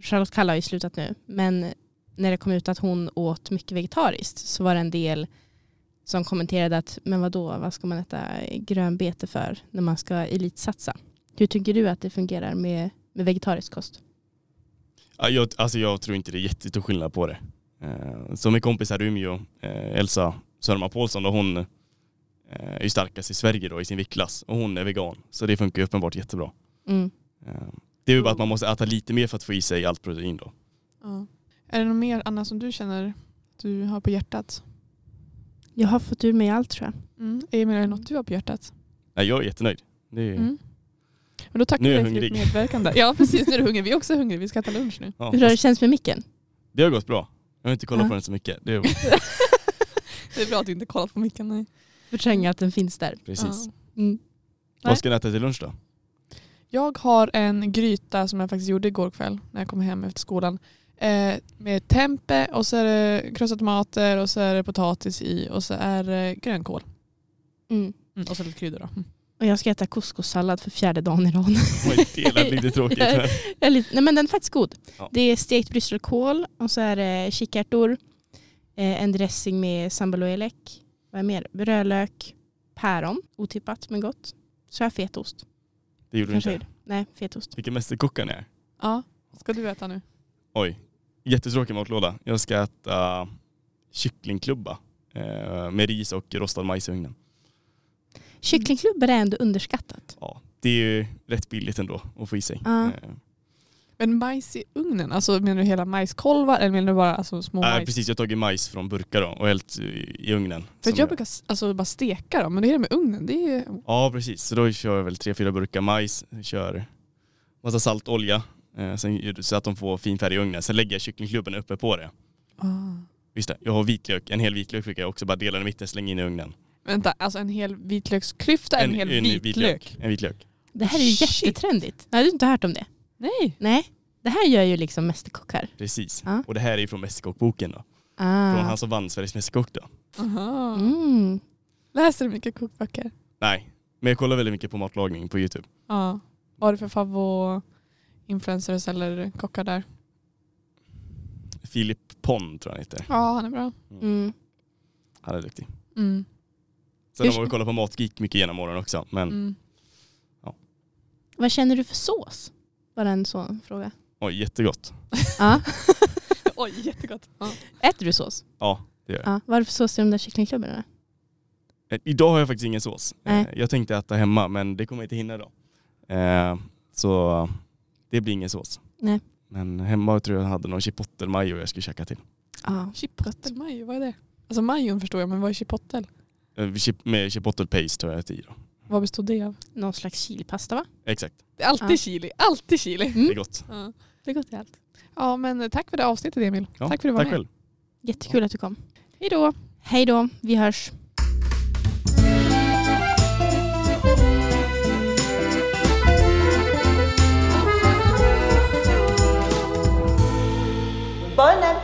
Charlotte Kalla har ju slutat nu, men när det kom ut att hon åt mycket vegetariskt så var det en del som kommenterade att men vadå, vad ska man äta grönbete för när man ska elitsatsa? Hur tycker du att det fungerar med, med vegetarisk kost? Ja, jag, alltså jag tror inte det är jättestor skillnad på det. Eh, Som min kompis här i Umeå, eh, Elsa Sörman Paulsson, då hon är ju starkast i Sverige då i sin viktklass och hon är vegan. Så det funkar ju uppenbart jättebra. Mm. Eh, Det är ju bara att man måste äta lite mer för att få i sig allt protein då. Ja. Är det något mer Anna som du känner du har på hjärtat? Jag har fått ur mig allt tror jag. Mm. Emil, är det något du har på hjärtat? Nej, jag är jättenöjd. Det är, Mm. Men då tackar Nu är vi jag dig för ditt hungrig. medverkande. Ja precis, nu är du hungrig. Vi är också hungriga. Vi ska äta lunch nu. ja, Hur har det känts med micken? det har gått bra. Jag har inte kollat Ja. på den så mycket. Det är Det är bra att du inte kollat på micken. Nej. Förtränga att den finns där. precis. Mm. Vad ska ni äta till lunch då? Jag har en gryta som jag faktiskt gjorde igår kväll när jag kom hem efter skolan. Eh, med tempe och så är det krossade tomater och så är det potatis i och så är det grönkål. Mm. Mm, och så lite kryddor då. Mm. Och jag ska äta couscous-sallad för fjärde dagen i rad. Oj, det lät lite tråkigt. Men... Jag är lite, nej men den är faktiskt god. Ja. Det är stekt brysselkål och så är det kikärtor, eh, en dressing med sambaloelek, vad är mer? Rödlök, päron, otippat men gott. Så har jag fetaost. Det gjorde du Kanske inte. gjorde. Nej, fetaost. Vilken mästerkock ni är. Ja, vad ska du äta nu? Oj, jättetråkig matlåda. Jag ska äta kycklingklubba eh, med ris och rostad majs i ugnen. Kycklingklubbor är ändå underskattat. Ja, det är ju rätt billigt ändå att få i sig. Ja. Men majs i ugnen, alltså menar du hela majskolvar eller menar du bara alltså, små Nej majs? precis, jag har tagit majs från burkar då och hällt i i ugnen. För jag är- brukar alltså, bara steka dem, men det är det med ugnen. Det är... Ja precis, så då kör jag väl tre, fyra burkar majs, kör massa salt, olja, eh, sen, så att de får fin färg i ugnen. Sen lägger jag kycklingklubben uppe på det. Ah. Just det, jag har vitlök, en hel vitlök brukar jag också bara dela i mitten, slänga in i ugnen. Vänta, alltså en hel vitlöksklyfta, en, hel vitlök? En vitlök. Det här är ju Shit. jättetrendigt. Har du inte hört om det? Nej. Nej. Det här gör ju liksom mästerkockar. Precis. Ja. Och det här är ju från Mästerkockboken då. Ah. Från han som vann Sveriges Mästerkock då. Aha. Mm. Läser du mycket kokböcker? Nej, men jag kollar väldigt mycket på matlagning på Youtube. Ja. Vad har du för favvo influencers eller kockar där? Filip Pon tror jag han heter. Ja, han är bra. Mm. Han är duktig. Mm. Sen har man kollat på Matgeek mycket genom åren också. Men Mm. Vad känner du för sås? Bara en sån fråga. oj, jättegott. Ja. Oj, jättegott. Ja. Äter du sås? Ja, det gör jag. Ja. Vad är det för sås i de där kycklingklubborna? Eh, Idag har jag faktiskt ingen sås. Eh, Nej. Jag tänkte äta hemma men det kommer jag inte hinna idag. Eh, Så det blir ingen sås. Nej. Men hemma tror jag jag hade någon chipotle mayo jag skulle käka till. Ja. Chipotle majo, vad är det? Alltså majon förstår jag, men vad är chipotle? Eh, chip- Med chipotle paste har jag i då. Vad bestod det av? Någon slags chilipasta va? Exakt. Det är alltid ja. chili, alltid chili. Mm. Det är gott. Ja. Det är gott i allt. Ja men eh, tack för det avsnittet Emil. Ja, tack för att du var med. Själv. Jättekul att du kom. Hej då. Hej då, vi hörs. Bon